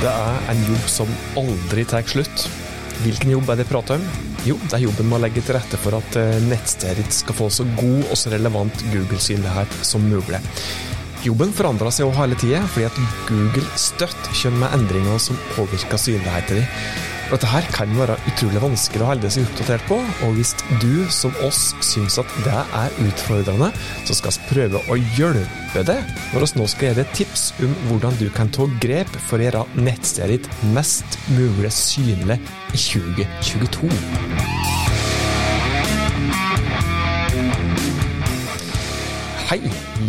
Det er en jobb som aldri tar slutt. Hvilken jobb er det prater om? Jo, det er jobben med å legge til rette for at eh, nettstedet ditt skal få så god og så relevant Google-synlighet som mulig. Jobben forandrer seg jo hele tida, fordi at Google støtt kommer med endringer som påvirker synligheten din. Dette her kan være utrolig vanskelig å holde seg oppdatert på, og hvis du som oss syns at det er utfordrende, så skal vi prøve å hjelpe deg når vi nå skal deg tips om hvordan du kan ta grep for å gjøre nettstedet ditt mest mulig synlig i 2022. Hei,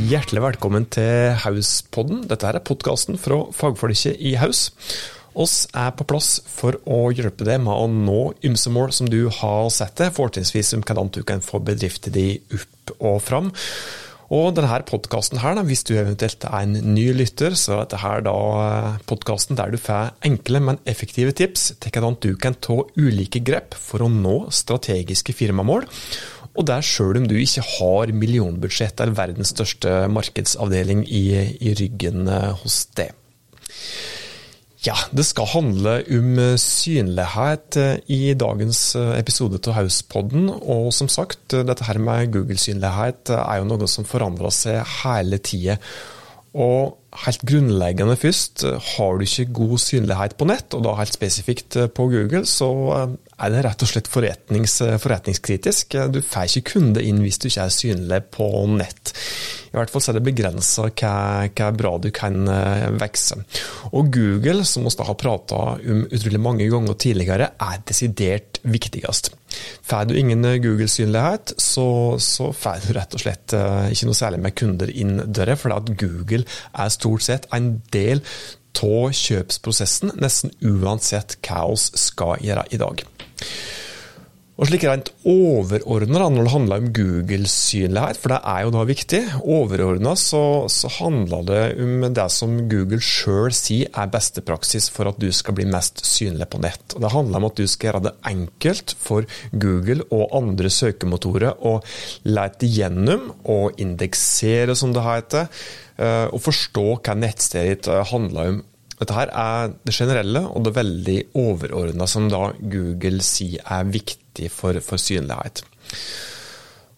hjertelig velkommen til Hauspodden. Dette er podkasten fra fagfolket i Haus oss er på plass for å hjelpe deg med å nå ymse mål som du har sett deg, fortrinnsvis om hvordan du kan få bedriften din opp og fram. Og denne podkasten her, hvis du eventuelt er en ny lytter, så er dette her da podkasten der du får enkle, men effektive tips til hvordan du kan ta ulike grep for å nå strategiske firmamål. Og det er sjøl om du ikke har millionbudsjett eller verdens største markedsavdeling i, i ryggen eh, hos deg. Ja, det skal handle om eh, synlighet eh, i dagens eh, episode av Hauspodden. Og som sagt, dette her med Google-synlighet er jo noe som forandrer seg hele tida. Og helt grunnleggende først, har du ikke god synlighet på nett, og da helt spesifikt på Google, så er det rett og slett forretnings, forretningskritisk. Du får ikke kunde inn hvis du ikke er synlig på nett. I hvert fall så er det begrensa hva, hva bra du kan eh, vokse. Og Google, som vi har prata om utrolig mange ganger tidligere, er desidert viktigst. Får du ingen eh, Google-synlighet, så, så får du rett og slett eh, ikke noe særlig med kunder inn døra, for Google er stort sett en del av kjøpsprosessen, nesten uansett hva vi skal gjøre i dag. Og slik rent overordna når det handler om Googles synlighet, for det er jo da viktig, overordna så, så, handler det om det som Google sjøl sier er beste praksis for at du skal bli mest synlig på nett. Og Det handler om at du skal gjøre det enkelt for Google og andre søkemotorer å lete gjennom og indeksere, som det heter, eh, og forstå hva nettstedet ditt eh, handler om dette her er det generelle og det veldig overordna som da Google sier er viktig for, for synlighet.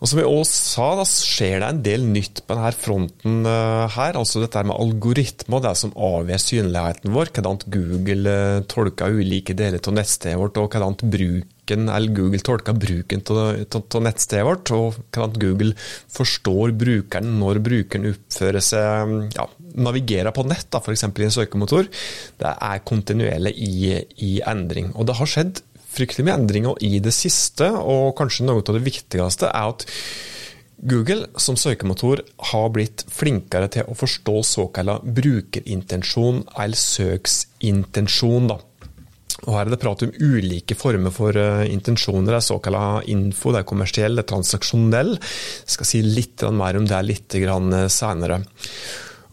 Og Som vi også sa, da skjer det en del nytt på denne fronten uh, her. altså Dette med algoritmer, det som avgjør synligheten vår. Hvordan Google uh, tolker ulike deler av nettstedet vårt, og hvordan bruken, eller Google tolker bruken av nettstedet vårt. Og hvordan Google forstår brukeren når brukeren oppfører seg ja, navigerer på nett, f.eks. i en søkemotor. Det er kontinuerlig i, i endring. Og det har skjedd fryktelig mye endringer i det siste, og kanskje noe av det viktigste er at Google som søkemotor har blitt flinkere til å forstå såkalt brukerintensjon, eller søksintensjon. da. Og Her er det prat om ulike former for uh, intensjoner. Det er såkalt info, det er kommersiell, det er transaksjonell. Jeg skal si litt mer om det litt eh, senere.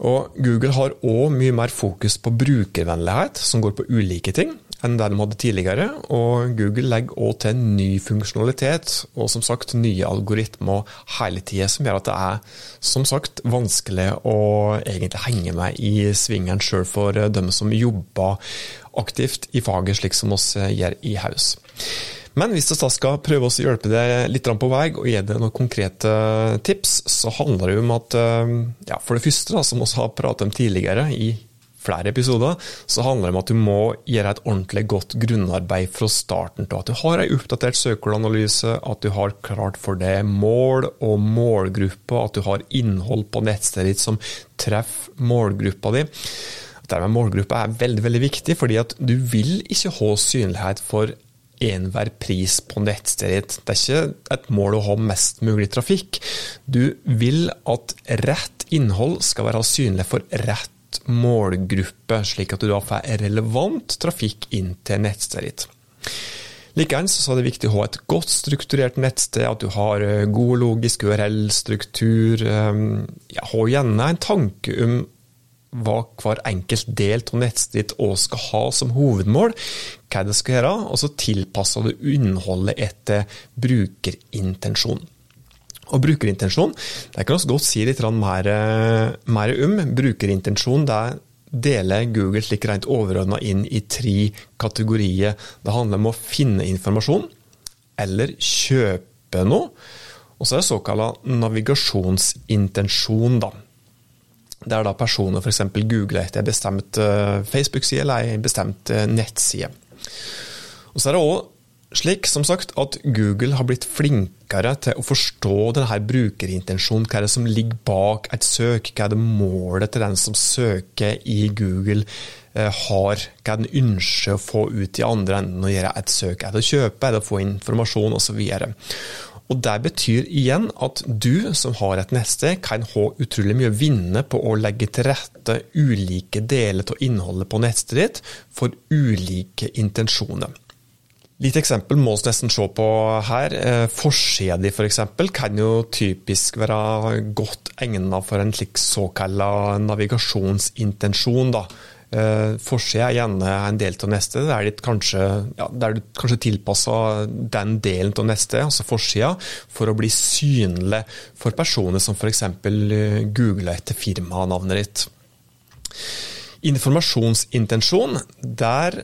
Og Google har òg mye mer fokus på brukervennlighet, som går på ulike ting enn det de hadde tidligere. Og Google legger òg til ny funksjonalitet, og som sagt nye algoritmer hele tida, som gjør at det er som sagt vanskelig å egentlig henge med i svingeren sjøl for dem som jobber aktivt i faget, slik som oss gjør i Haus. Men hvis vi skal prøve å hjelpe deg litt på vei og gi deg noen konkrete tips, så handler det om at ja, for det første, da, som vi har pratet om tidligere i flere episoder, så handler det om at du må gjøre et ordentlig godt grunnarbeid fra starten av. At du har en oppdatert søkeranalyse, at du har klart for deg mål og målgruppa, at du har innhold på nettstedet ditt som treffer målgruppa di. Dermed med målgruppa er veldig veldig viktig, fordi at du vil ikke ha synlighet for enhver pris på nettstedet ditt. Det er ikke et mål å ha mest mulig trafikk. Du vil at rett innhold skal være synlig for rett målgruppe, slik at du da får relevant trafikk inn til nettstedet ditt. Likeens er det viktig å ha et godt strukturert nettsted, at du har eh, god logisk URL-struktur. Eh, ja, ha gjerne en tanke om hva hver enkelt del av nettstedet ditt skal ha som hovedmål, hva det skal gjøre, og så tilpasser du innholdet etter brukerintensjon. Og brukerintensjon det kan også godt si litt mer, mer om. Brukerintensjon det er deler Google slik rent overordna inn i tre kategorier. Det handler om å finne informasjon, eller kjøpe noe. Og så er det såkalla navigasjonsintensjon, da. Der da personer f.eks. googler etter en bestemt eh, Facebook-side eller en bestemt eh, nettside. Og så er det òg slik som sagt, at Google har blitt flinkere til å forstå denne brukerintensjonen. Hva er det som ligger bak et søk? Hva er det målet til den som søker i Google eh, har? Hva den ønsker å få ut i andre enden å gjøre et søk? Er det å kjøpe, er det å få informasjon osv.? Og Det betyr igjen at du som har et neste, kan ha utrolig mye å vinne på å legge til rette ulike deler av innholdet på nettstedet ditt for ulike intensjoner. Litt eksempel må vi nesten se på her. Eh, f.eks. For kan jo typisk være godt egnet for en slik såkalla navigasjonsintensjon. da. Eh, forsida er gjerne en del av neste, der, kanskje, ja, kanskje tilpasser den delen av neste, altså forsida, for å bli synlig for personer som f.eks. Eh, googler etter firmanavnet ditt. Informasjonsintensjon, der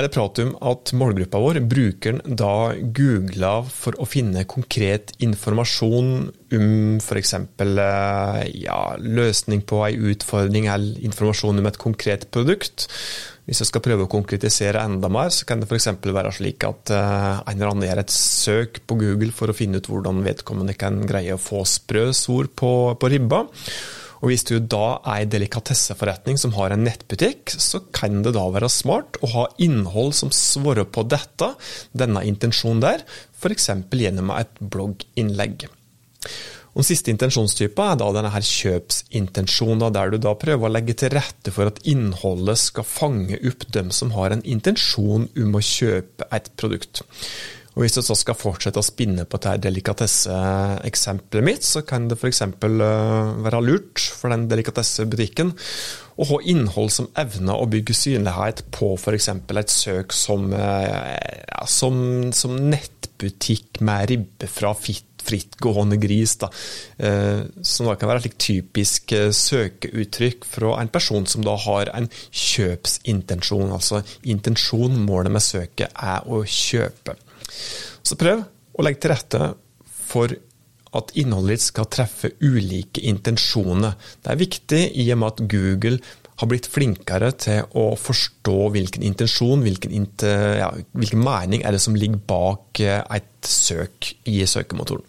er det prat om at målgruppa vår, brukeren, da googla for å finne konkret informasjon om f.eks. Eh, ja, løsning på ei utfordring eller informasjon om et konkret produkt. Hvis jeg skal prøve å konkretisere enda mer, så kan det f.eks. være slik at uh, en eller annen gjør et søk på Google for å finne ut hvordan vedkommende kan greie å få sprøsord på, på ribba. Og Hvis du da er en delikatesseforretning som har en nettbutikk, så kan det da være smart å ha innhold som svarer på dette, denne intensjonen der, f.eks. gjennom et blogginnlegg. Og den siste intensjonstypen er da denne her kjøpsintensjonen, der du da prøver å legge til rette for at innholdet skal fange opp dem som har en intensjon om å kjøpe et produkt. Og Hvis du så skal fortsette å spinne på dette delikatesseeksempelet mitt, så kan det f.eks. Eh, være lurt for den delikatessebutikken å ha innhold som evner å bygge synlighet på f.eks. et søk som, eh, ja, som, som, nettbutikk med ribbe fra fitt frittgående gris, da, eh, som da kan være et typisk søkeuttrykk fra en person som da har en kjøpsintensjon. Altså intensjon, målet med søket, er å kjøpe. Så prøv å legge til rette for at innholdet ditt skal treffe ulike intensjoner. Det er viktig i og med at Google har blitt flinkere til å forstå hvilken intensjon, hvilken, inter, ja, hvilken mening er det som ligger bak eh, et søk i søkemotoren.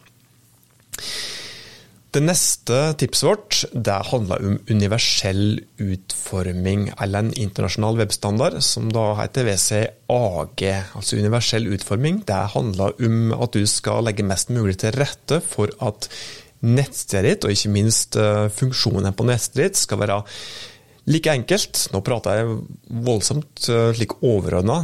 Det neste tipset vårt det handler om universell utforming, eller en internasjonal webstandard som da heter WCAG. Altså universell utforming. Det handler om at du skal legge mest mulig til rette for at nettstedet ditt, og ikke minst eh, funksjonen på nettstedet ditt, skal være like enkelt. Nå prater jeg voldsomt eh, slik overordna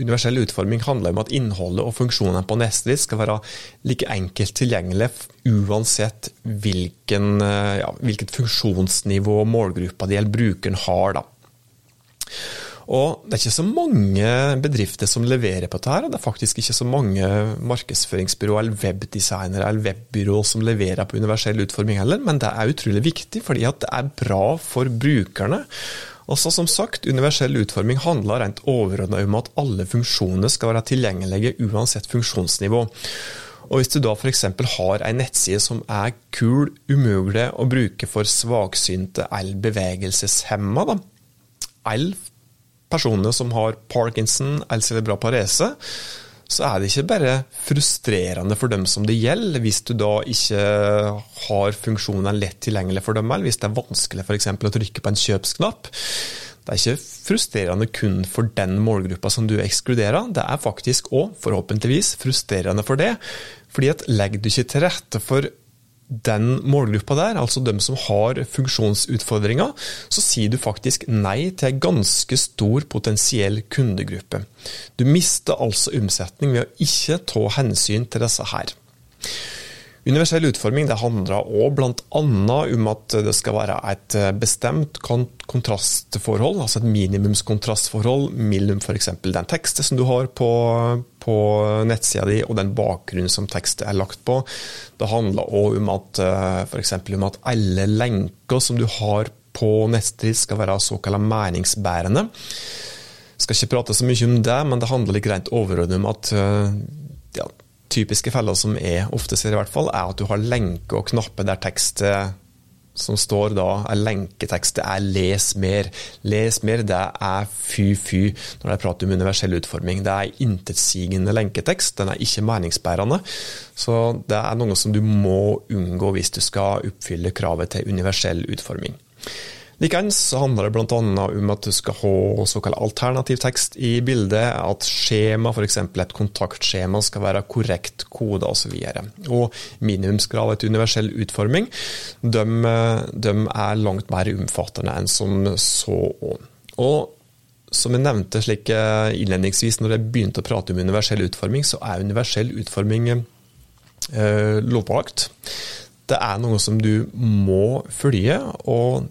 universell utforming handler om at innholdet og funksjonene på nettet ditt skal være like enkelt tilgjengelig uansett hvilken, eh, ja, hvilket funksjonsnivå målgruppa det gjelder brukeren har. Da. Og Det er ikke så mange bedrifter som leverer på dette. og Det er faktisk ikke så mange markedsføringsbyråer eller webdesignere eller webbyråer som leverer på universell utforming heller, men det er utrolig viktig fordi det er bra for brukerne. Også som sagt, Universell utforming handler rent overordna om at alle funksjoner skal være tilgjengelige uansett funksjonsnivå. Og Hvis du da f.eks. har en nettside som er kul, umulig å bruke for svaksynte eller bevegelseshemma, eller personer som har parkinson eller cerebral parese, så er det ikke bare frustrerende for dem som det gjelder, hvis du da ikke har funksjonen lett tilgjengelig for dem, eller hvis det er vanskelig f.eks. å trykke på en kjøpsknapp. Det er ikke frustrerende kun for den målgruppa som du ekskluderer, det er faktisk òg, forhåpentligvis, frustrerende for det. fordi at legger du ikke til rette for den målgruppa der, altså dem som har funksjonsutfordringer, så sier du faktisk nei til en ganske stor potensiell kundegruppe. Du mister altså omsetning ved å ikke ta hensyn til disse her. Universell utforming det handler òg bl.a. om at det skal være et bestemt kontrastforhold, altså et minimumskontrastforhold mellom f.eks. den teksten som du har på, på nettsida di og den bakgrunnen som tekstet er lagt på. Det handler òg om at f.eks. om at alle lenker som du har på nettsted skal være såkalt meningsbærende. Jeg skal ikke prate så mye om det, men det handler litt rent overordnet om at ja, typiske feller som jeg ofte ser, i hvert fall, er at du har lenke og knapper der tekstet som står da, er lenketekstet er 'les mer'. Les mer, det er fy-fy når jeg prater om universell utforming. Det er intetsigende lenketekst, den er ikke meningsbærende. Så det er noe som du må unngå hvis du skal oppfylle kravet til universell utforming. Likeens handler det bl.a. om at du skal ha såkalt alternativ tekst i bildet, at skjema, f.eks. et kontaktskjema, skal være korrekt koda osv. Og, og minimumskrav til universell utforming de, de, er langt mer omfattende enn som så. Og som jeg nevnte slik eh, innledningsvis når jeg begynte å prate om universell utforming, så er universell utforming eh, lovpålagt. Det er noe som du må følge. og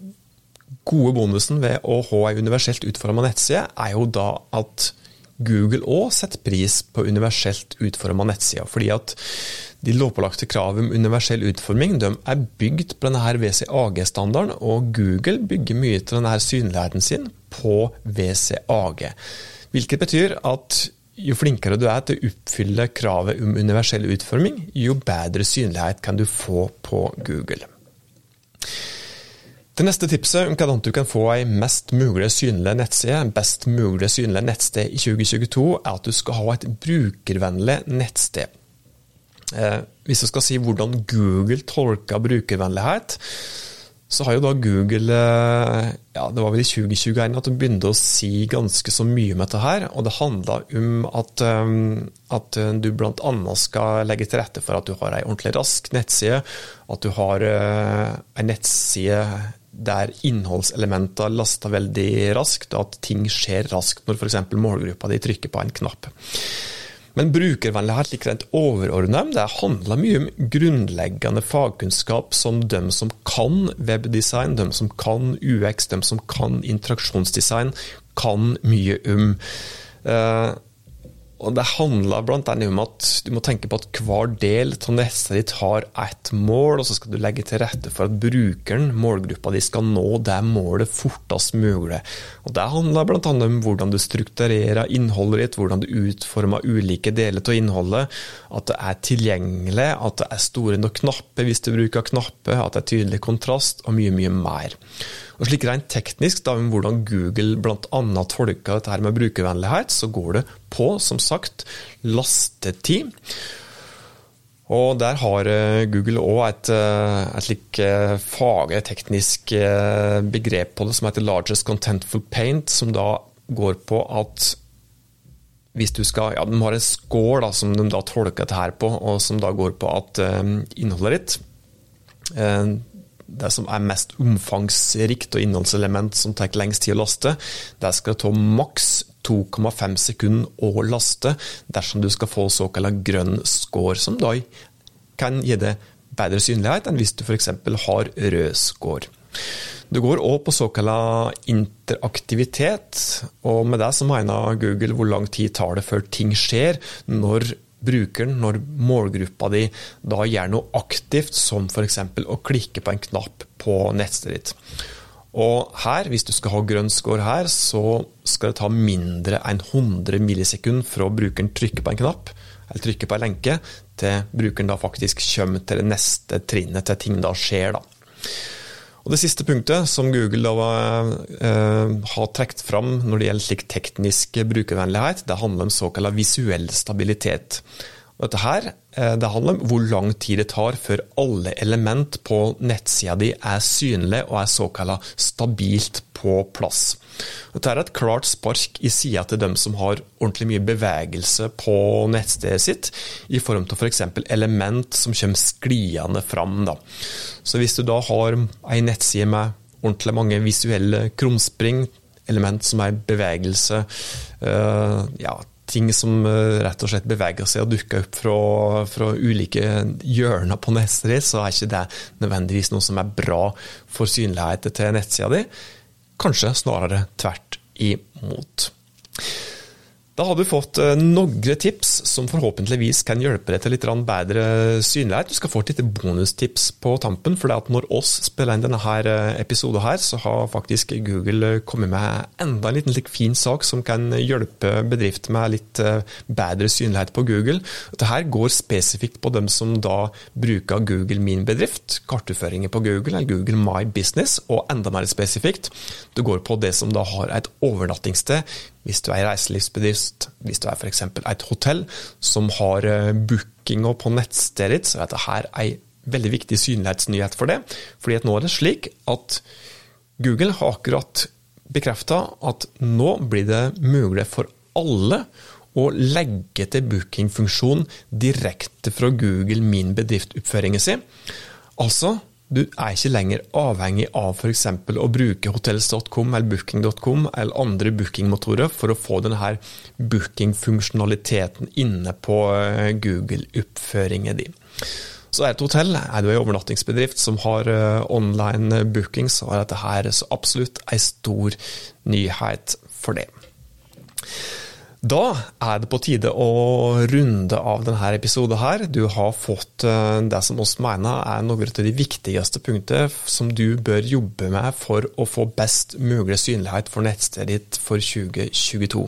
gode bonusen ved å ha ei universelt utforma nettside, er jo da at Google òg setter pris på universelt utforma nettsider. Fordi at de lovpålagte kravene om universell utforming de er bygd på denne WCAG-standarden, og Google bygger mye til denne synligheten sin på WCAG. Hvilket betyr at jo flinkere du er til å oppfylle kravet om universell utforming, jo bedre synlighet kan du få på Google. Det neste tipset om hvordan du kan få ei mest mulig synlig nettside, best mulig synlig nettsted i 2022, er at du skal ha et brukervennlig nettsted. Eh, hvis du skal si hvordan Google tolker brukervennlighet, så har jo da Google eh, ja, Det var vel i 2021 at de begynte å si ganske så mye om dette her. Og det handla om at, eh, at du bl.a. skal legge til rette for at du har ei ordentlig rask nettside. At du har ei nettside der innholdselementer laster veldig raskt, og at ting skjer raskt når f.eks. målgruppa di trykker på en knapp. Men brukervennlighet slik rent overordnet, det handler mye om grunnleggende fagkunnskap som de som kan webdesign, de som kan UX, de som kan interaksjonsdesign, kan mye om. Uh, og Det handler blant annet om at du må tenke på at hver del av nettet ditt har ett mål, og så skal du legge til rette for at brukeren, målgruppa di, skal nå det målet fortest mulig. Og Det handler bl.a. om hvordan du strukturerer innholdet ditt, hvordan du utformer ulike deler av innholdet, at det er tilgjengelig, at det er store nok knapper hvis du bruker knapper, at det er tydelig kontrast, og mye, mye mer. Og slik Rent teknisk, da, med hvordan Google bl.a. tolker dette her med brukervennlighet, så går det på, som sagt, lastetid. Og Der har eh, Google òg et, eh, et slik eh, faglig, teknisk begrep på det som heter 'largest contentful paint', som da går på at hvis du skal, ja, De har en score da, som de da tolker dette her på, og som da går på at innholdet ditt det som er mest omfangsrikt og innholdselement som tar lengst tid å laste, det skal ta maks 2,5 sekunder å laste dersom du skal få såkalt grønn score, som da kan gi deg bedre synlighet enn hvis du f.eks. har rød score. Det går òg på såkalt interaktivitet, og med det så mener Google hvor lang tid tar det før ting skjer når brukeren, når målgruppa di da gjør noe aktivt, som f.eks. å klikke på en knapp på nettstedet ditt. Og her, hvis du skal ha grønn score her, så skal det ta mindre enn 100 millisekund fra brukeren trykker på en knapp, eller trykker på en lenke, til brukeren da faktisk kommer til det neste trinnet, til ting da skjer. da. Og Det siste punktet som Google da eh, har trukket fram når det gjelder slik teknisk brukervennlighet, det handler om såkalt visuell stabilitet. Dette her, eh, det handler om hvor lang tid det tar før alle element på nettsida di er synlige og er såkalt stabilt på plass. Dette er et klart spark i sida til dem som har ordentlig mye bevegelse på nettstedet sitt, i form av f.eks. For element som kommer skliende fram. Da. Så hvis du da har ei nettside med ordentlig mange visuelle krumspring, element som er bevegelse, uh, ja, ting som eh, rett og slett beveger seg og dukker opp fra, fra ulike hjørner på nettsida så er ikke det nødvendigvis noe som er bra for synligheten til nettsida di. Kanskje snarere tvert imot. Da har du fått eh, noen tips som forhåpentligvis kan hjelpe deg til litt bedre synlighet. Du skal få et lite bonustips på tampen, for når oss spiller inn denne eh, episoden her, så har faktisk Google eh, kommet med enda en liten fin sak som kan hjelpe bedrifter med litt bedre synlighet på Google. Dette går spesifikt på dem som da bruker Google Min bedrift, kartutføringer på Google eller Google My Business, og enda mer spesifikt, det går på det som da har et overnattingssted hvis du er reiselivsbedrift, hvis du er f.eks. et hotell som har bookinga på nettstedet ditt, så er dette en veldig viktig synlighetsnyhet for det. Fordi at nå er det slik at Google har akkurat bekrefta at nå blir det mulig for alle å legge til bookingfunksjon direkte fra Google Min bedrift-oppføringen sin. Altså, du er ikke lenger avhengig av f.eks. å bruke hotels.com eller booking.com eller andre bookingmotorer for å få denne bookingfunksjonaliteten inne på eh, Google-oppføringen din. Så er det et hotell, er du en overnattingsbedrift som har eh, online booking, så er dette her så absolutt en stor nyhet for det. Da er det på tide å runde av denne episoden her. Du har fått eh, det som oss mener er noen av de viktigste punktene som du bør jobbe med for å få best mulig synlighet for nettstedet ditt for 2022.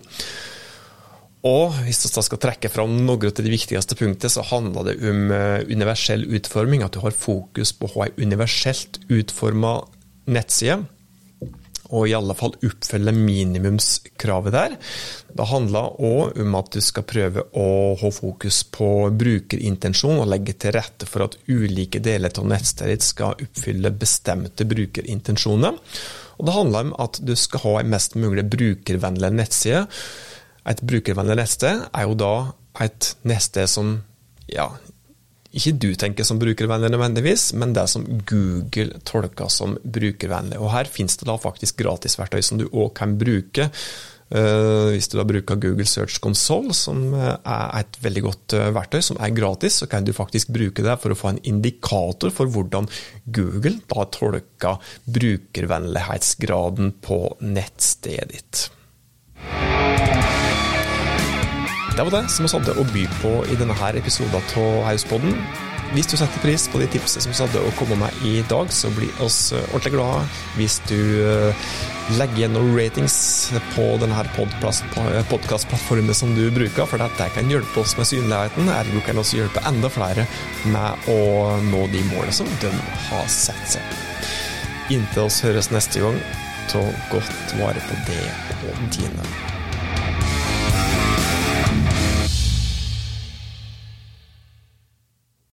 Og hvis vi skal trekke fram noen av de viktigste punktene, så handler det om eh, universell utforming. At du har fokus på å ha en universelt utforma nettside og i alle fall oppfylle minimumskravet der. Det handler òg om at du skal prøve å ha fokus på brukerintensjon og legge til rette for at ulike deler av nettstedet skal oppfylle bestemte brukerintensjoner. Og det handler om at du skal ha en mest mulig brukervennlig nettside. Et brukervennlig nettsted er jo da et nettsted som ja, ikke du tenker som brukervennlig nødvendigvis, men det som Google tolker som brukervennlig. Og Her finnes det da faktisk gratisverktøy som du òg kan bruke. Uh, hvis du da bruker Google Search Console, som eh, er et veldig godt uh, verktøy, som er gratis, så kan du faktisk bruke det for å få en indikator for hvordan Google da tolker brukervennlighetsgraden på nettstedet ditt. Det var det som vi hadde å by på i denne her episoden av Hauspodden. Hvis du setter pris på de tipsene som vi hadde å komme med i dag, så blir oss eh, ordentlig glade hvis du eh, legger igjen noen ratings på denne podkastplattformen som du bruker, for dette kan hjelpe oss med synligheten. Ergo kan også hjelpe enda flere med å nå de målene som de har sett seg. Inntil oss høres neste gang, ta godt vare på det og dine.